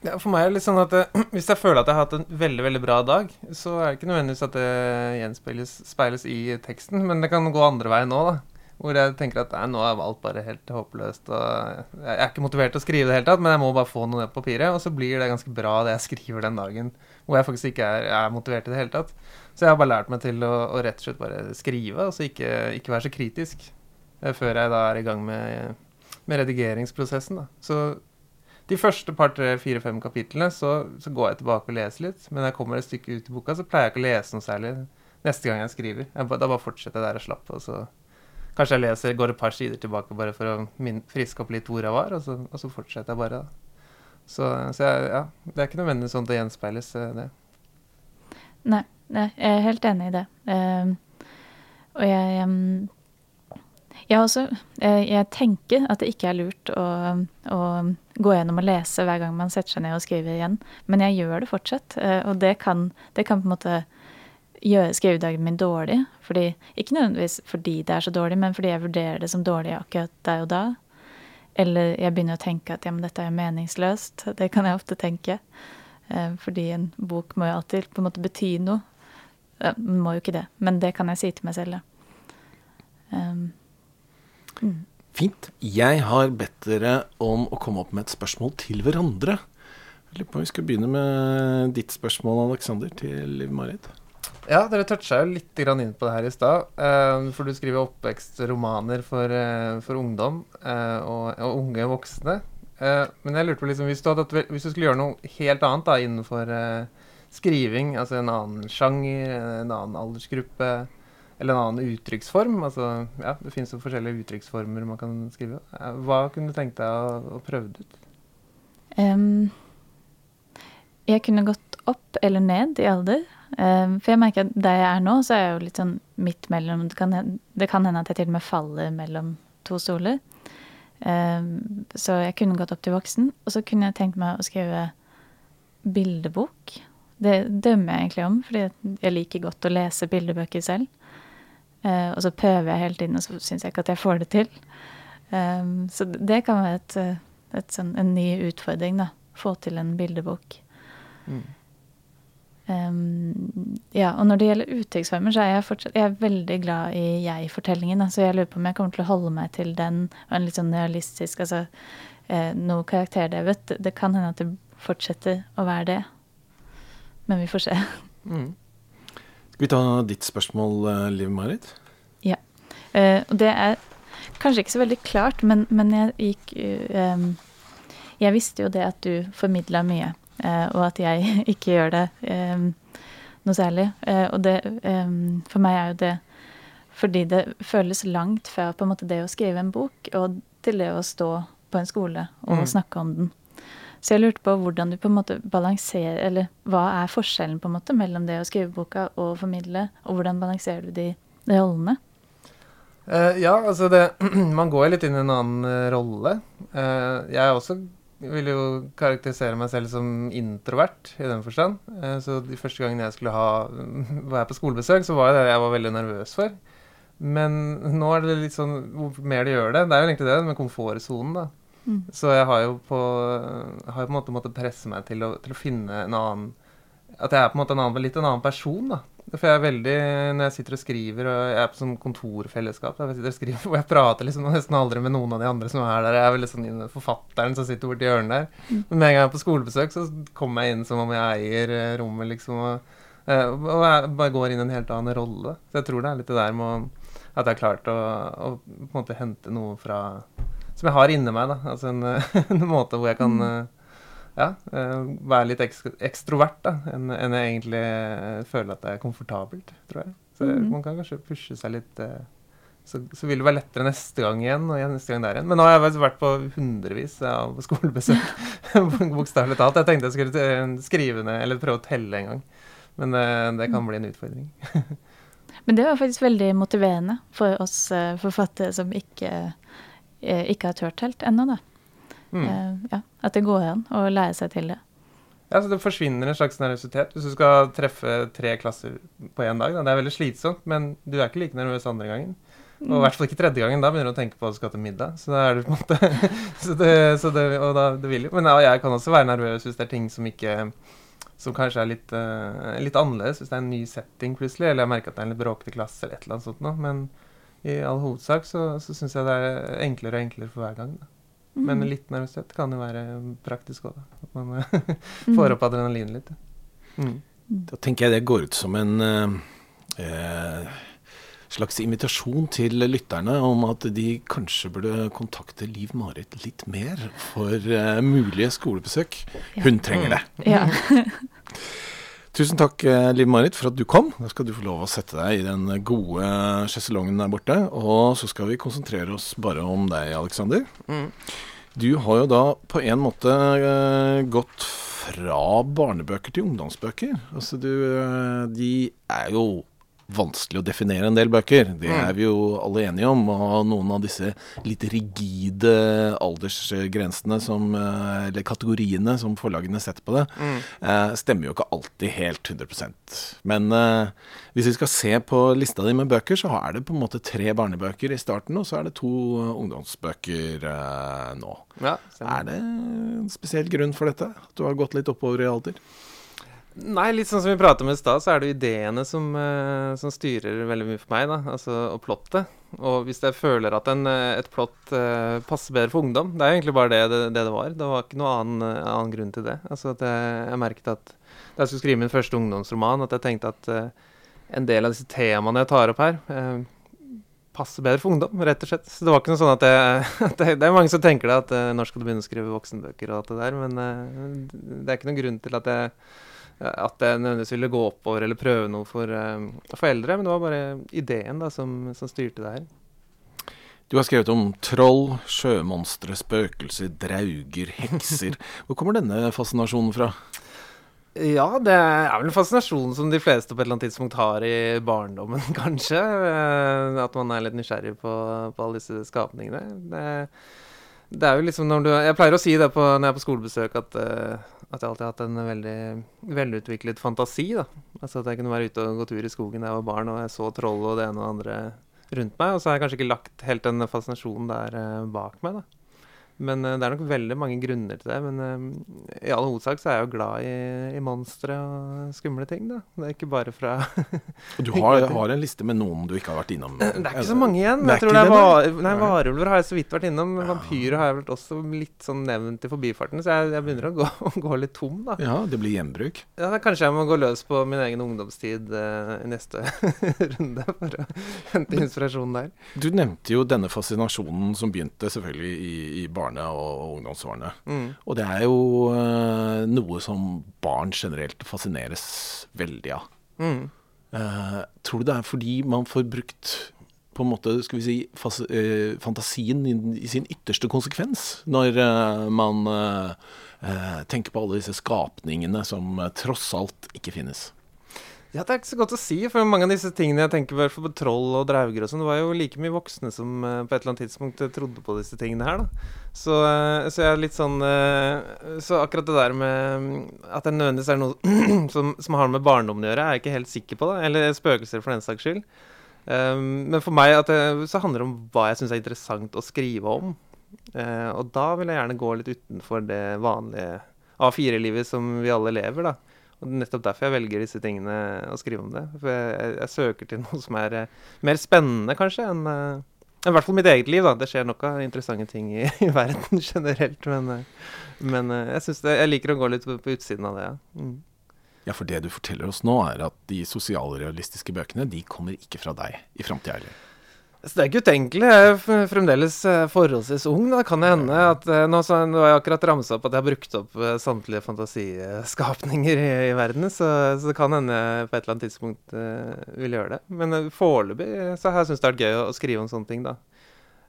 Ja, for meg er det litt sånn at eh, hvis jeg føler at jeg har hatt en veldig veldig bra dag, så er det ikke nødvendigvis at det gjenspeiles speiles i teksten, men det kan gå andre veien nå, da. Hvor jeg tenker at nei, nå er alt bare helt håpløst, og jeg er ikke motivert til å skrive det hele tatt, men jeg må bare få noe ned på papiret, og så blir det ganske bra det jeg skriver den dagen, hvor jeg faktisk ikke er, er motivert i det hele tatt. Så jeg har bare lært meg til å, å rett og slett bare skrive, altså ikke, ikke være så kritisk eh, før jeg da er i gang med, med redigeringsprosessen, da. Så de første par, tre, fire, fem kapitlene så, så går jeg tilbake og leser litt. Men når jeg kommer et stykke ut i boka, så pleier jeg ikke å lese noe særlig neste gang jeg skriver. Jeg, da bare fortsetter jeg der og slapp. Og så kanskje jeg leser, går et par sider tilbake bare for å min, friske opp litt hvor jeg var, og så, og så fortsetter jeg bare. da. Så, så jeg, ja, det er ikke nødvendigvis sånn at det gjenspeiles, eh, det. Nei, nei, jeg er helt enig i det. Uh, og jeg um, Jeg også jeg, tenker at det ikke er lurt å, å gå gjennom og lese hver gang man setter seg ned og skriver igjen, men jeg gjør det fortsatt. eh, og det kan, det kan på en måte gjøre skrivedagen min dårlig. Fordi, ikke nødvendigvis fordi det er så dårlig, men fordi jeg vurderer det som dårlig akkurat der og da. Eller jeg begynner å tenke at ja, men dette er jo meningsløst. Det kan jeg ofte tenke. Eh, fordi en bok må jo alltid på en måte bety noe. Den må jo ikke det, men det kan jeg si til meg selv, ja. Um, mm. Fint. Jeg har bedt dere om å komme opp med et spørsmål til hverandre. Jeg lurer på om vi skal begynne med ditt spørsmål, Aleksander, til Liv Marit. Ja, dere toucha jo litt inn på det her i stad. eh, for du skriver oppvekstromaner for, eh, for ungdom eh, og, og unge voksne. Eh, men jeg lurte på liksom, hvis du, hadde, hvis du skulle gjøre noe helt annet da, innenfor uh, skriving, altså en annen sjanger, en annen aldersgruppe, eller en annen uttrykksform altså, ja, Det finnes jo forskjellige uttrykksformer man kan skrive. Uh, hva kunne du tenkt deg å, å prøve ut? Um, jeg kunne gått opp eller ned i alder. Um, for jeg merker at der jeg er nå, så er jeg jo litt sånn midt mellom Det kan, det kan hende at jeg til og med faller mellom to stoler. Um, så jeg kunne gått opp til voksen. Og så kunne jeg tenkt meg å skrive bildebok. Det dømmer jeg egentlig om, fordi jeg liker godt å lese bildebøker selv. Eh, og så prøver jeg hele tiden, og så syns jeg ikke at jeg får det til. Um, så det kan være et, et sånn, en ny utfordring, da. Få til en bildebok. Mm. Um, ja, og når det gjelder uttrykksformer, så er jeg fortsatt jeg er veldig glad i jeg-fortellingen. Så jeg lurer på om jeg kommer til å holde meg til den, og en litt sånn realistisk altså eh, Noe karakterdrevet. Det, det kan hende at det fortsetter å være det. Men vi får se. Mm. Skal vi ta ditt spørsmål, eh, Liv Marit? Eh, og det er kanskje ikke så veldig klart, men, men jeg gikk eh, um, Jeg visste jo det at du formidla mye, og at jeg ikke gjør det eh, noe særlig. Eh, og det eh, For meg er jo det fordi det føles langt fra på en måte det å skrive en bok og til det å stå på en skole og Mm. snakke om den. Så jeg lurte på hvordan du på en måte balanserer Eller hva er forskjellen på en måte mellom det å skrive boka og formidle, og hvordan balanserer du de rollene? Uh, ja, altså det Man går litt inn i en annen eh, rolle. Uh, jeg også vil jo karakterisere meg selv som introvert i den forstand. Eh, så de første gangene jeg skulle ha Var jeg på skolebesøk, så var det det jeg var veldig nervøs for. Men nå er det litt sånn Hvor mer du gjør det Det er jo egentlig det med komfortsonen, da. Mm. Så jeg har jo på Har jo på en måte måttet presse meg til å, til å finne en annen At jeg er på en måte en annen, litt en annen person, da. For jeg er veldig Når jeg sitter og skriver, og jeg er på sånn kontorfellesskap jeg sitter og skriver, hvor jeg prater liksom nesten aldri med noen av de andre som er der. Jeg er veldig sånn forfatteren som sitter borti hjørnet der. Men med en gang jeg er på skolebesøk, så kommer jeg inn som om jeg eier eh, rommet, liksom. Og, eh, og jeg bare går inn i en helt annen rolle. Så jeg tror det er litt det der med at jeg har klart å, å på en måte hente noe fra som jeg har inni meg. da, altså En, en måte hvor jeg kan ja, være litt ekstrovert da, enn en jeg egentlig føler at det er komfortabelt, tror jeg. Så mm. man kan kanskje pushe seg litt så, så, vil det være lettere neste gang igjen. og neste gang der igjen. Men nå har jeg vært på hundrevis av skolebesøk. Bokstavelig talt. Jeg tenkte jeg skulle skrive ned, eller prøve å telle en gang. Men det, eh, det kan bli en utfordring. Men det var faktisk veldig motiverende for oss forfattere som ikke, ikke har turt helt ennå, da. Mm. Uh, ja, at det går an å lære seg til det. Ja, så Det forsvinner en slags nervøsitet hvis du skal treffe tre klasser på én dag. Da. Det er veldig slitsomt, men du er ikke like nervøs andre gangen. Og i hvert fall ikke tredje gangen. Da begynner du å tenke på at du skal til middag. Så da er det på en måte så det, så det, Og da det vil jo. Men ja, jeg kan også være nervøs hvis det er ting som ikke Som kanskje er litt, uh, litt annerledes. Hvis det er en ny setting plutselig, eller jeg merker at det er en litt bråkete klasse eller et eller annet sånt noe. Men i all hovedsak så, så syns jeg det er enklere og enklere for hver gang. Da. Men mm. litt nervøsitet kan jo være praktisk òg, da. At man får opp adrenalinet litt. Mm. Da tenker jeg det går ut som en uh, uh, slags invitasjon til lytterne om at de kanskje burde kontakte Liv Marit litt mer for eh, mulige skolebesøk. Hun trenger det. Ja. Tusen takk, eh, Liv Marit, for at du kom. Da skal du få lov å sette deg i den gode sjeselongen der borte. Og så skal vi konsentrere oss bare om deg, Aleksander. Mm. Du har jo da på en måte uh, gått fra barnebøker til ungdomsbøker. Altså du De er jo vanskelig å definere en del bøker. Det mm. er vi jo alle enige om. Og noen av disse litt rigide aldersgrensene som eh, Eller kategoriene som forlagene setter på det, mm. eh, stemmer jo ikke alltid helt 100% Men eh, hvis vi skal se på lista di med bøker, så er det på en måte tre barnebøker i starten, og så er det to ungdomsbøker nå. Ja, er det en spesiell grunn for dette? At du har gått litt oppover i alder? Nei, litt sånn som vi prata om i stad, så er det jo ideene som, uh, som, styrer veldig mye for meg. da, altså, Og plottet. Og hvis jeg føler at en, eh, et plott uh, passer bedre for ungdom Det er egentlig bare det det, det, det var. Det var ikke noen annen, annen grunn til det. Altså at jeg, jeg, merket at da jeg skulle skrive min første ungdomsroman, at jeg tenkte at en del av disse temaene jeg tar opp her, passer bedre for ungdom, rett og slett. Så det var ikke noe sånn at, jeg, at det, det, er mange som tenker det, at når skal du begynne å skrive voksenbøker og alt det der, men det er ikke noen grunn til at jeg at jeg nødvendigvis ville gå oppover eller prøve noe for, uh, for eldre. Men det var bare ideen da, som, som, styrte det her. Du har skrevet om troll, sjømonstre, spøkelser, drauger, hekser. Hvor kommer denne fascinasjonen fra? Ja, det er vel en fascinasjon som de fleste på et eller annet tidspunkt har i barndommen, kanskje. Uh, at man er litt nysgjerrig på, på alle disse skapningene. Det, det er jo liksom når du Jeg pleier å si det på, når jeg er på skolebesøk, at, uh, at jeg alltid har hatt en veldig velutviklet fantasi. da. Altså At jeg kunne være ute og gå tur i skogen da jeg var barn og jeg så troll og det ene og det andre rundt meg. Og så har jeg kanskje ikke lagt helt den fascinasjonen der uh, bak meg. da. Men uh, det er nok veldig mange grunner til det. Men uh, i all hovedsak så er jeg jo glad i, i monstre og skumle ting. da. Det er ikke bare fra Og Du har, har, en liste med noen du ikke har vært innom? Det er ikke så mange igjen. Jeg tror det er var, nei, Varulver har jeg så vidt vært innom. Ja. Vampyrer har jeg vel også litt sånn nevnt i forbifarten. Så jeg, jeg begynner å gå, gå, litt tom, da. Ja, det blir gjenbruk? Ja, da Kanskje jeg må gå løs på min egen ungdomstid uh, i neste runde for å hente inspirasjon der. Du nevnte jo denne fascinasjonen som begynte selvfølgelig i, i barn barne- og ungdomsårene. Mm. Og det er jo uh, noe som barn generelt fascineres veldig av. Mm. Uh, tror du det er fordi man får brukt på en måte, skal vi si, fas, uh, fantasien i, i, sin ytterste konsekvens når man tenker på alle disse skapningene som tross alt ikke finnes? Ja, Det er ikke så godt å si, for mange av disse tingene jeg tenker på troll og drauger og sånn, det var jo like mye voksne som uh, på et eller annet tidspunkt trodde på disse tingene her, da. Så, uh, så jeg er litt sånn uh, Så akkurat det der med at det nødvendigvis er noe som, som, har med barndommen å gjøre, er jeg ikke helt sikker på, da. Eller spøkelser, for den saks skyld. Um, men for meg det, så handler det om hva jeg syns er interessant å skrive om. og da vil jeg gjerne gå litt utenfor det vanlige A4-livet som vi alle lever, da. Og nettopp derfor jeg velger disse tingene å skrive om det. For jeg, jeg søker til noe som er uh, mer spennende, kanskje, enn uh, i hvert fall mitt eget liv. da. Det skjer nok av interessante ting i, i verden generelt. Men, uh, men jeg, det, jeg, liker å gå litt på, på utsiden av det. Ja. Mm. ja, for det du forteller oss nå, er at de sosialrealistiske bøkene de kommer ikke fra deg i framtida heller? Så det er ikke utenkelig. Jeg er fremdeles eh, forholdsvis ung. Da kan det hende at eh, Nå, har jeg akkurat ramsa opp at jeg har brukt opp eh, samtlige fantasiskapninger i, i verden, så, så, det kan hende jeg på et eller annet tidspunkt uh, vil gjøre det. Men uh, foreløpig så har jeg syntes det har vært gøy å, å, skrive om sånne ting, da.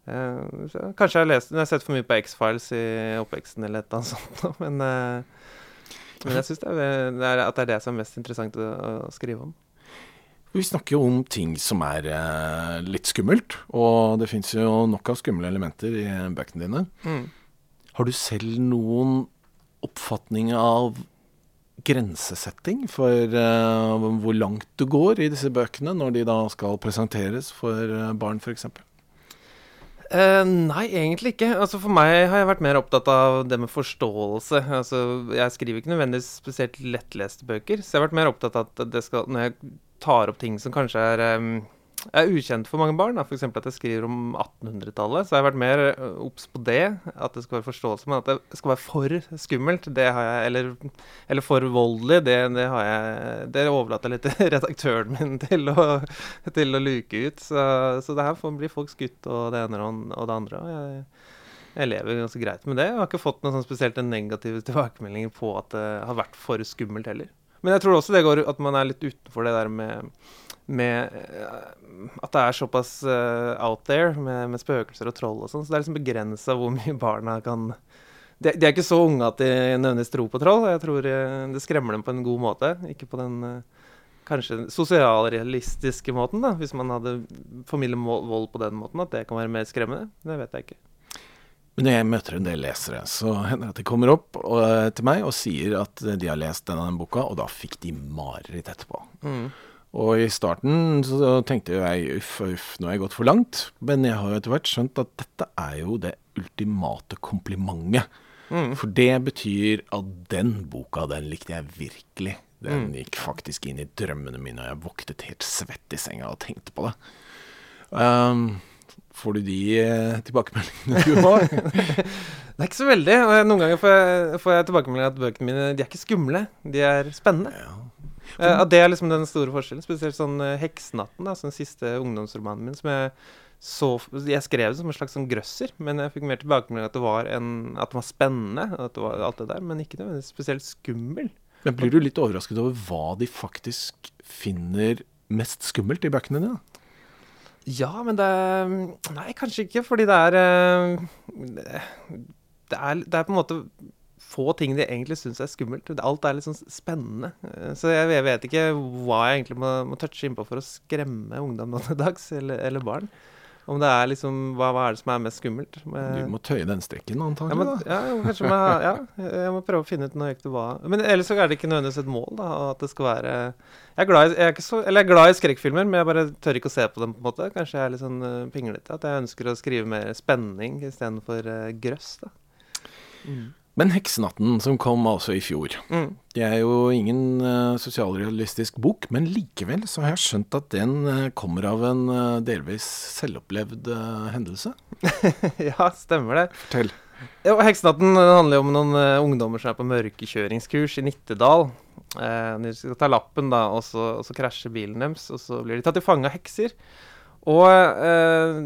Uh, så, kanskje jeg har lest Jeg har sett for mye på X-Files i oppveksten eller et eller annet sånt, men, men jeg syns at det er det som er mest interessant å, å skrive om. Vi snakker jo om ting som er eh, litt skummelt, og det fins jo nok av skumle elementer i bøkene dine. Mm. Har du selv noen oppfatning av grensesetting for eh, hvor langt du går i disse bøkene, når de da skal presenteres for eh, barn f.eks.? Uh, nei, egentlig ikke. Altså For meg har jeg vært mer opptatt av det med forståelse. Altså Jeg skriver ikke nødvendigvis spesielt lettleste bøker, så jeg har vært mer opptatt av at det skal, når jeg tar opp ting som kanskje er, er ukjent for mange barn. F.eks. at jeg skriver om 1800-tallet. Så jeg har vært mer eh, obs på det, at det skal være forståelse. Men at det skal være for skummelt, det har jeg Eller, eller for voldelig, det, det, har jeg Det overlater jeg litt til redaktøren min til å, til å luke ut. Så, så det her blir folk skutt og det ene og det andre. Og jeg, jeg lever ganske greit med det. Jeg har ikke fått noen sånn spesielt negative tilbakemeldinger på at det har vært for skummelt heller. Men jeg tror også det går at man er litt utenfor det der med, med eh, At det er såpass uh, out there med, med, spøkelser og troll og sånn. Så det er liksom begrensa hvor mye barna kan de, de, er ikke så unge at de nødvendigvis tror på troll. Jeg tror uh, det skremmer dem på en god måte. Ikke på den uh, kanskje sosialrealistiske måten, da. Hvis man hadde formidlet vold på den måten, at det kan være mer skremmende. Det vet jeg ikke. Men jeg møter en del lesere, så hender det at de kommer opp og, eh, til meg og sier at de har lest denne boka, og da fikk de mareritt etterpå. Mm. Og i starten så tenkte jeg uff uff, nå har jeg gått for langt. Men jeg har jo etter hvert skjønt at dette er jo det ultimate komplimentet. Mm. For det betyr at den boka, den likte jeg virkelig. Den mm. gikk faktisk inn i drømmene mine, og jeg våknet helt svett i senga og tenkte på det. Um, Får du de eh, tilbakemeldingene du har? det er ikke så veldig. Noen ganger får jeg, får jeg tilbakemelding at bøkene mine de er ikke skumle, de er spennende. Ja. Uh, det er liksom den store forskjellen. Spesielt sånn uh, 'Heksenatten', da, den siste ungdomsromanen min, som jeg så Jeg skrev det som en slags sånn grøsser, men jeg fikk mer tilbakemelding at det var en, at det var spennende, at det var alt det der, men ikke nødvendigvis spesielt skummel. Men blir du litt overrasket over hva de faktisk finner mest skummelt i bøkene dine? Ja, men det er, Nei, kanskje ikke, fordi det er eh, Det er, det er på en måte få ting de egentlig syns er skummelt. Alt er litt sånn spennende. Eh, så jeg, jeg vet ikke hva jeg egentlig må, må touche innpå for å skremme ungdom nå til dags, eller, eller barn. Om det er liksom hva, hva, er det som er mest skummelt? Du må tøye den strikken, antagelig. Ja, ja, kanskje må, ja, jeg må prøve å finne ut nøyaktig hva Men ellers så er det ikke nødvendigvis et mål, da. At det skal være Jeg er glad i, jeg er så, eller jeg er glad i skrekkfilmer, men jeg bare tør ikke å se på dem, på en måte. Kanskje jeg er litt sånn uh, pinglete. At jeg ønsker å skrive mer spenning istedenfor uh, grøss, da. Mm. Men 'Heksenatten', som kom altså i fjor, mm. det er jo ingen uh, sosialrealistisk bok, men likevel så har jeg skjønt at den uh, kommer av en uh, delvis selvopplevd hendelse? ja, stemmer det. Fortell. Ja, 'Heksenatten' handler jo om noen ungdommer som er på mørkekjøringskurs i Nittedal. de skal ta lappen, da, og så, og så krasjer bilen deres, og så blir de tatt til fange av hekser. Og eh,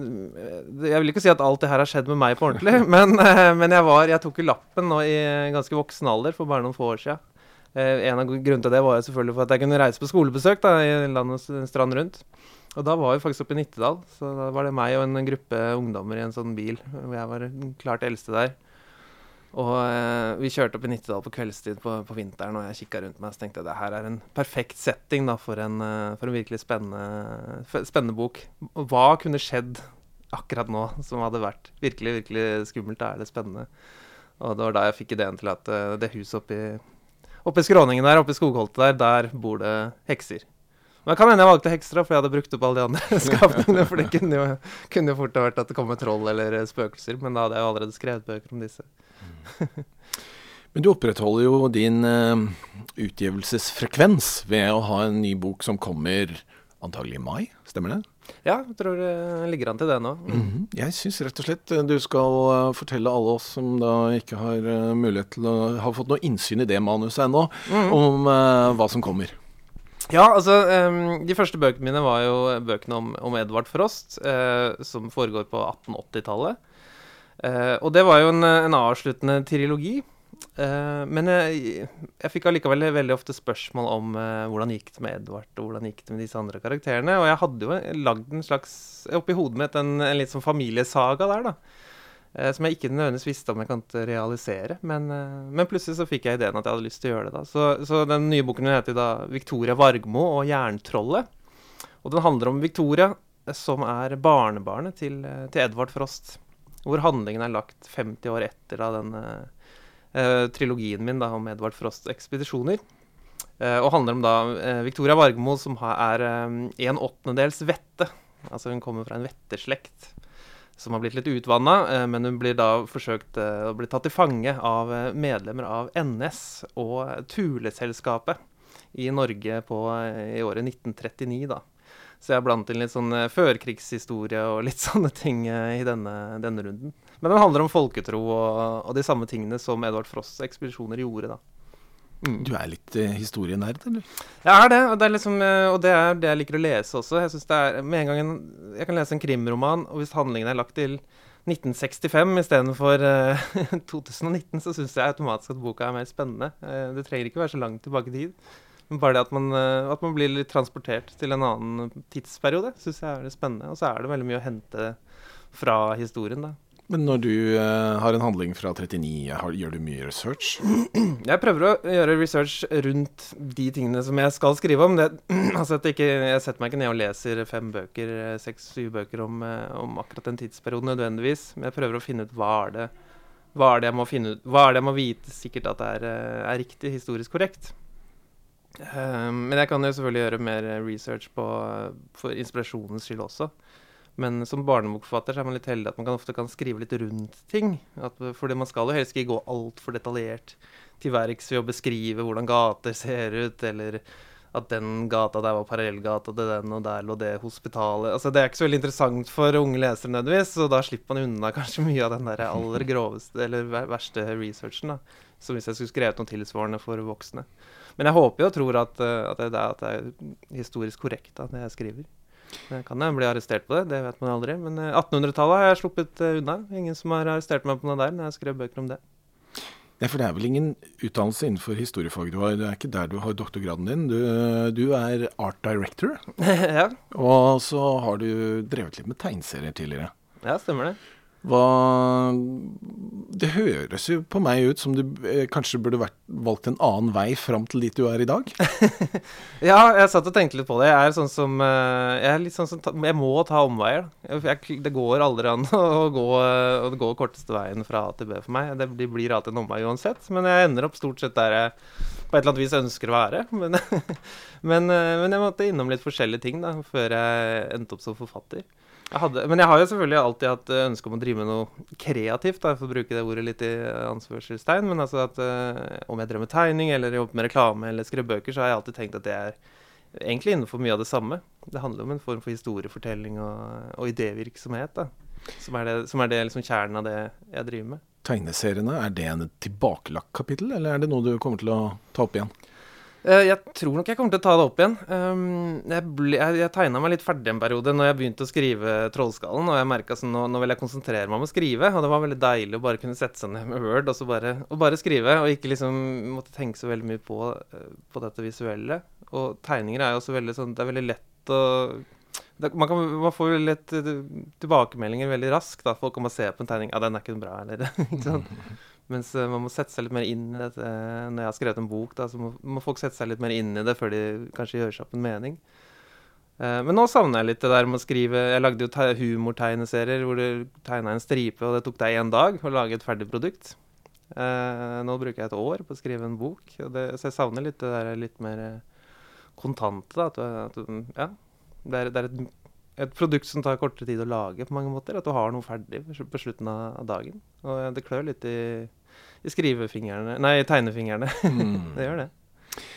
jeg vil ikke si at alt det her har skjedd med meg på ordentlig, men, eh, men jeg, var, jeg tok jo lappen nå i ganske voksen alder for bare noen få år siden. Eh, en av grunnene til det var jo selvfølgelig for at jeg kunne reise på skolebesøk da, i landets strand rundt. Og da var vi faktisk oppe i Nittedal, så da var det meg og en gruppe ungdommer i en sånn bil. Hvor jeg var klart eldste der. Og eh, vi kjørte opp i Nittedal på kveldstid på, på, vinteren, og jeg kikka rundt meg og tenkte jeg det her er en perfekt setting da, for, en, eh, for en virkelig spennende, spennende bok. Hva kunne skjedd akkurat nå som hadde vært virkelig, virkelig skummelt? eller er spennende. Og det var da jeg fikk ideen til at uh, det huset oppi, oppi skråningen der, oppi skogholtet der, der bor det hekser. Men det kan hende jeg valgte hekser fordi jeg hadde brukt opp alle de andre skapningene. For det kunne jo, kunne jo fort ha vært at det kom et troll eller spøkelser. Men da hadde jeg jo allerede skrevet bøker om disse. Men du opprettholder jo din uh, utgivelsesfrekvens ved å ha en ny bok som kommer antagelig i mai, stemmer det? Ja, jeg tror det ligger an til det nå. Mm. Mm -hmm. Jeg syns rett og slett eh, du skal uh, fortelle alle oss som da ikke har uh, mulighet til å ha fått noe innsyn i det manuset ennå, mm. om hva som kommer. Ja, altså um, De første bøkene mine var jo bøkene om, om Edvard Frost, uh, som foregår på 1880-tallet. Uh, og det var jo en, en avsluttende trilogi. Uh, men jeg, jeg fikk allikevel veldig ofte spørsmål om hvordan gikk det med Edvard, og hvordan gikk det med disse andre karakterene. Og jeg hadde jo lagd en slags Oppi hodet mitt en, en litt sånn familiesaga der, da. Eh, som jeg ikke nødvendigvis visste om jeg kan realisere. Men, eh, men, plutselig så fikk jeg ideen at jeg hadde lyst til å gjøre det. da. Så, så den nye boken heter da 'Victoria Vargmo og jerntrollet'. Og den handler om Victoria, som er barnebarnet til, eh, til Edvard Frost. Hvor handlingen er lagt 50 år etter da den uh, trilogien min da, om Edvard Frosts ekspedisjoner. Uh, og handler om da uh, Victoria Vargmo, som er um, en åttendedels vette. Altså hun kommer fra en vetteslekt som har blitt litt utvanna, eh, men hun blir da forsøkt eh, å bli tatt til fange av eh, medlemmer av NS og Tuleselskapet i Norge på, i året 1939, da. Så jeg har blandet inn litt sånn førkrigshistorie og litt sånne ting i denne, denne runden. Men den handler om folketro og, og de samme tingene som Edvard Frosts ekspedisjoner gjorde, da. Mm. Du er litt uh, historienerd, eller? Jeg er det, og det er, liksom, uh, og det er det jeg liker å lese også. Jeg synes det er, med en gang en, Jeg kan lese en krimroman, og hvis handlingen er lagt til 1965 istedenfor uh, 2019, så syns jeg automatisk at boka er mer spennende. Uh, det trenger ikke være så langt tilbake i tid. Men bare det at man, at man blir litt transportert til en annen tidsperiode, syns jeg er det spennende. Og så er det veldig mye å hente fra historien, da. Men når du uh, har en handling fra 39, har, gjør du mye research? Jeg prøver å gjøre research rundt de tingene som jeg skal skrive om. Det, altså ikke, jeg setter meg ikke ned og leser fem bøker, seks-syv bøker om, eh, om, akkurat den tidsperioden nødvendigvis. Men jeg prøver å finne ut hva er det, hva er det jeg må ut, hva er det jeg må vite sikkert at det er, eh, er riktig, historisk korrekt. Um, men jeg kan jo selvfølgelig gjøre mer research på, for inspirasjonens skyld også. Men som barnebokforfatter så er man litt heldig at man kan, ofte kan skrive litt rundt ting. At, fordi man skal jo helst ikke gå altfor detaljert til verks ved å beskrive hvordan gater ser ut, eller at den gata der var parallellgata til den, og der lå det hospitalet. Altså, det er ikke så veldig interessant for unge lesere nødvendigvis, og da slipper man unna kanskje mye av den der aller groveste eller verste researchen. da, Som hvis jeg skulle skrevet noe tilsvarende for voksne. Men jeg håper jo og tror at, at, det, at det er historisk korrekt, da, det jeg skriver. Det kan jeg bli arrestert på det, det vet man aldri. Men 1800-tallet eh, har jeg sluppet eh, unna. Ingen som har arrestert meg på noe der når jeg skrev bøker om det. Ja, for det er vel ingen utdannelse innenfor historiefag du har? Det er ikke der du har doktorgraden din? Du, du er art director. ja. Og så har du drevet litt med tegneserier tidligere. Ja, stemmer det. Hva Det høres jo på meg ut som du eh, kanskje burde vært, valgt en annen vei fram til dit du er i dag? ja, jeg satt og tenkte litt på det. Jeg er sånn som eh, Jeg, er litt sånn som, jeg må ta omveier. Jeg, det går aldri an å gå, å gå korteste veien fra A til B for meg. Det blir, alltid en omvei uansett. Men jeg ender opp stort sett der jeg på et eller annet vis ønsker å være. Men, men, eh, men jeg måtte innom litt forskjellige ting da, før jeg endte opp som forfatter. Jeg hadde, men jeg har jo selvfølgelig alltid hatt eh, ønske om å drive med noe kreativt, da, for å bruke det ordet litt i ansvarstegn. Men altså at uh, om jeg drev med tegning eller jobbet med reklame eller skrev bøker, så har jeg alltid tenkt at det er egentlig innenfor mye av det samme. Det handler om en form for historiefortelling og, og idévirksomhet, da. Som er det, som er det liksom kjernen av det jeg driver med. Tegneseriene, er det en tilbakelagt kapittel, eller er det noe du kommer til å ta opp igjen? Uh, jeg tror nok jeg kommer til å ta det opp igjen. Um, jeg, ble, jeg, jeg tegna meg litt ferdig en periode når jeg begynte å skrive Trollskallen. Og jeg merka sånn, nå, nå vil jeg konsentrere meg om å skrive. Og det var veldig deilig å bare kunne sette seg ned med Word og, bare, og bare, skrive. Og ikke liksom måtte tenke så veldig mye på, uh, på dette visuelle. Og tegninger er jo også veldig sånn Det er veldig lett å man, kan, man, får litt uh, tilbakemeldinger veldig raskt. da Folk kan bare se på en tegning. Ja, den er ikke bra, eller ikke sant. Mens uh, man må sette seg litt mer inn i dette. Når jeg har skrevet en bok, da, så må, må, folk sette seg litt mer inn i det før de kanskje gjør seg opp en mening. Uh, men nå savner jeg litt det der med å skrive Jeg lagde jo humortegneserier hvor du tegna en stripe, og det tok deg én dag å lage et ferdig produkt. Uh, nå bruker jeg et år på å skrive en bok, det, så jeg savner litt det der litt mer kontante. Da, at, at, ja, det er, det er et et produkt som tar kortere tid å lage på mange måter. At du har noe ferdig på slutten av, dagen. Og det klør litt i, i skrivefingrene Nei, tegnefingrene. Mm. det gjør det.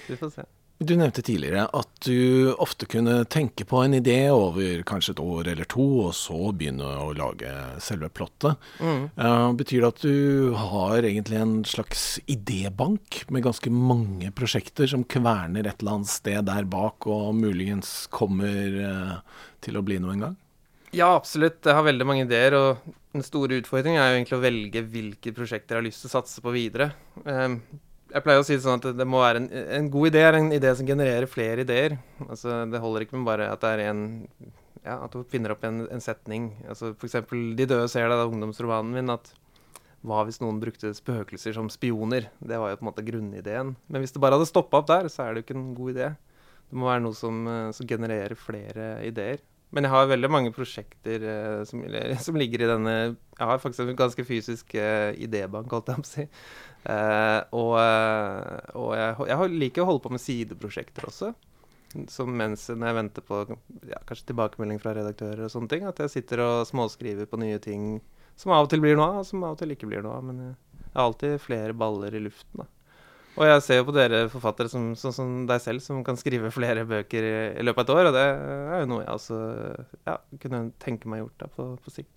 Vi får se. Du nevnte tidligere at du ofte kunne tenke på en idé over kanskje et år eller to, og så begynne å lage selve plottet. Mm. Uh, betyr det at du har egentlig en slags idébank med ganske mange prosjekter som kverner et eller annet sted der bak, og muligens kommer uh, til å bli noe en gang? Ja, absolutt. Jeg har veldig mange ideer, og den store utfordringen er jo egentlig å velge hvilke prosjekter jeg har lyst til å satse på videre. Um, jeg pleier å si det sånn at det må være en, en god idé er en idé som genererer flere ideer. Altså, det holder ikke med bare at det er en ja, at du finner opp en, en setning. Altså, F.eks. 'De døde ser deg', da, ungdomsromanen min. at hva hvis noen brukte spøkelser som spioner? Det var jo på en måte grunnideen. Men hvis det bare hadde stoppa opp der, så er det jo ikke en god idé. Det må være noe som, eh, som genererer flere ideer. Men jeg har veldig mange prosjekter uh, som, som, ligger i denne Jeg har faktisk en ganske fysisk uh, idébank, holdt jeg på å si. Uh, og, og jeg, jeg, liker å holde på med sideprosjekter også. Som mens når jeg venter på ja, kanskje tilbakemelding fra redaktører og sånne ting, at jeg sitter og småskriver på nye ting som av og til blir noe av, og som av og til ikke blir noe av. Men jeg har alltid flere baller i luften, da. Og jeg ser jo på dere forfattere som, sånn som deg selv, som kan skrive flere bøker i, i, løpet av et år, og det er jo noe jeg også ja, kunne tenke meg gjort da, på, på, sikt.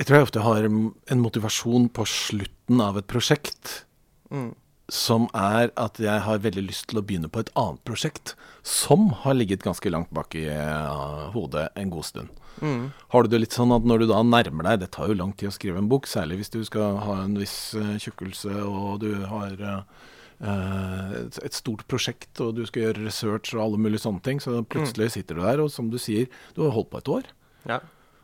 Jeg tror jeg ofte har en motivasjon på slutten av et prosjekt mm. Som er at jeg har veldig lyst til å begynne på et annet prosjekt som har ligget ganske langt bak i uh, hodet en god stund. Mm. Har du det litt sånn at når du da nærmer deg Det tar jo lang tid å skrive en bok, særlig hvis du skal ha en viss uh, tjukkelse og du har uh, et, stort prosjekt og du skal gjøre research og alle mulige sånne ting. Så plutselig sitter du der, og som du sier, du har holdt på et år. Ja.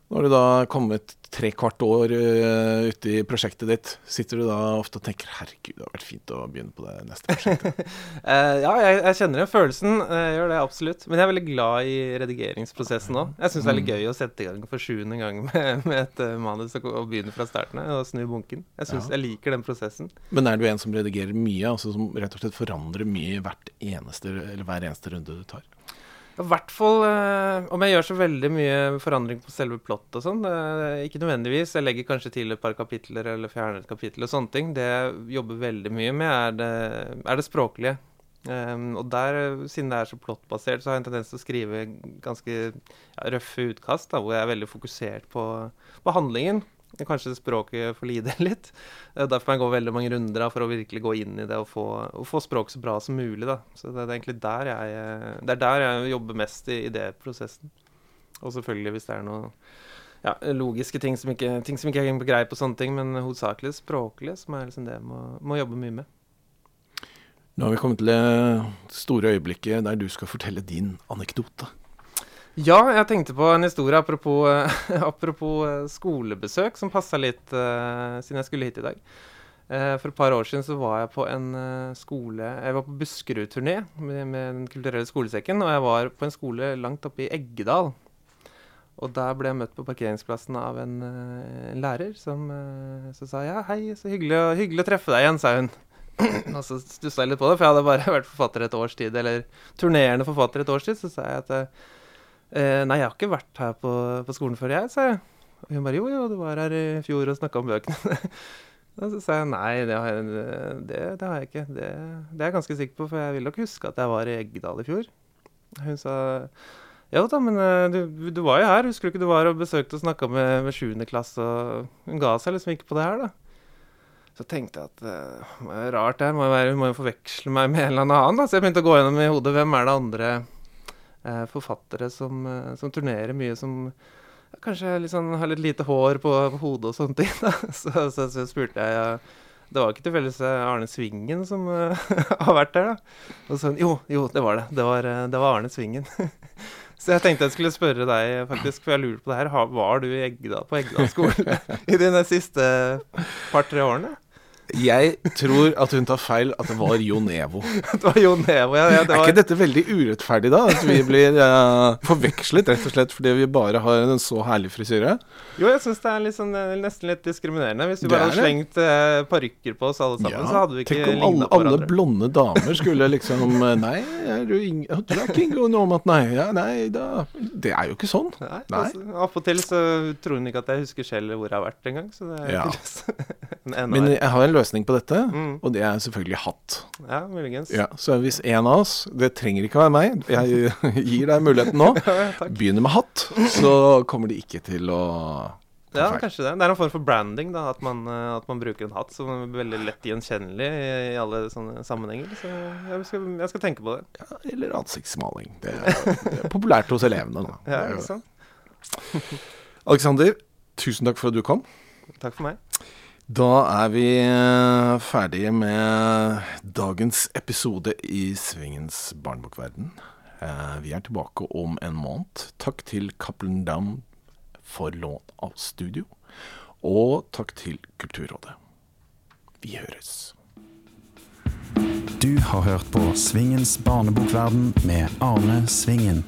Når du da kommet tre kvart år uh, ute i prosjektet ditt, sitter du da ofte og tenker 'herregud, det har vært fint å begynne på det neste prosjektet'? uh, ja, jeg, jeg, kjenner den følelsen. Jeg gjør det absolutt. Men jeg er veldig glad i redigeringsprosessen òg. Jeg syns det er litt mm. gøy å sette i gang for sjuende gang med, med et uh, manus og, og begynne fra starten av og snu bunken. Jeg, synes, ja. jeg liker den prosessen. Men er du en som redigerer mye, altså som rett og slett forandrer mye hvert eneste, eller hver eneste runde du tar? I hvert fall eh, om jeg gjør så veldig mye forandring på selve plott og sånn. Ikke nødvendigvis. Jeg legger kanskje til et par kapitler eller fjerner et kapittel og sånne ting. Det jeg jobber veldig mye med, er det, er det språklige. Um, og der, siden det er så plottbasert, så har jeg en tendens til å skrive ganske ja, røffe utkast, da, hvor jeg er veldig fokusert på, på handlingen. Kanskje språket får lide litt. Derfor må jeg gå veldig mange runder for å virkelig gå inn i det og få, og få språket så bra som mulig. Da. Så det, er egentlig der jeg, det er der jeg jobber mest i idéprosessen. Og selvfølgelig hvis det er noen ja, logiske ting som ikke, ting som ikke er grei på sånne ting, men hovedsakelig språklig, som er liksom det jeg må, må jobbe mye med. Nå har vi kommet til det store øyeblikket der du skal fortelle din anekdote. Ja, jeg tenkte på en historie apropos, apropos eh, skolebesøk, som passa litt uh, siden jeg skulle hit i dag. Uh, for et par år siden så var jeg på en uh, skole Jeg var på Buskerud-turné med, med, Den kulturelle skolesekken, og jeg var på en skole langt oppe i Eggedal. Og der ble jeg møtt på parkeringsplassen av en, en lærer som sa ja, hei, så hyggelig, hyggelig å treffe deg igjen, sa hun. og så stussa jeg litt på det, for jeg hadde bare vært forfatter et års tid, eller turnerende forfatter et års tid. Så sa jeg at Eh, nei, jeg har ikke vært her på, på skolen før, jeg, sa jeg. Og hun bare jo, jo, du var her i fjor og snakka om bøkene. da så sa jeg nei, det har jeg, det, det har jeg ikke. Det, det, er jeg ganske sikker på, for jeg vil nok huske at jeg var i Eggedal i fjor. Hun sa jo da, men eh, du, du, var jo her. Husker du ikke du var og besøkte og snakka med, med 7. klasse? Og hun ga seg liksom ikke på det her, da. Så tenkte jeg at uh, det er rart det her. Hun må jo forveksle meg med en eller annen. Da. Så jeg begynte å gå gjennom i hodet hvem er det andre eh, forfattere som, eh, som, turnerer mye, som kanskje liksom har litt lite hår på, på hodet og sånne ting. Så, så, så spurte jeg ja, Det var ikke tilfeldigvis Arne Svingen som har vært der, da? Og sånn, jo, jo, det var det. Det var, eh, det var Arne Svingen. Så jeg tenkte jeg skulle spørre deg, faktisk, for jeg lurer på det her. Var du i Egda, på Eggedal skole i dine siste par-tre årene? Jeg tror at hun tar feil, at det var Jon Evo. det var Jo Nevo, ja. ja det var... Er ikke dette veldig urettferdig, da? At vi blir uh, forvekslet rett og slett fordi vi bare har en så herlig frisyre? Jo, jeg syns det er liksom, nesten litt diskriminerende. Hvis vi bare hadde slengt uh, parykker på oss alle sammen, ja, så hadde vi ikke ligna på hverandre. Tenk om alle blonde damer skulle liksom Nei, er du, ing du er ikke Ingo Normat, nei. Ja, nei, da Det er jo ikke sånn. Nei. nei. Altså, Appåtil så tror hun ikke at jeg husker selv hvor jeg har vært engang. Så det er ja. Men jeg har en løsning på dette, Mm. og det er selvfølgelig hatt. Ja, muligens. Ja, så hvis en av oss, det trenger ikke være meg, jeg gir deg muligheten nå, Ja, begynner med hatt, så kommer de ikke til å Ja, feil. kanskje det. Det er en form for branding, da. At man, eh, at man bruker en hatt som er veldig lett gjenkjennelig i, i alle sånne sammenhenger. Så jeg skal, jeg skal tenke på det. Ja, eller ansiktsmaling. Det er, det er populært hos elevene. Da. Ja, ikke sant? Aleksander, Alexander, tusen takk for at du kom. Takk for meg. Da er vi eh, ferdige med dagens episode i Svingens barnebokverden. Eh, Vi er tilbake om en måned. Takk til Cappelen Dam for lån av studio. Og takk til Kulturrådet. Vi høres. Du har hørt på Svingens barnebokverden med Arne Svingen.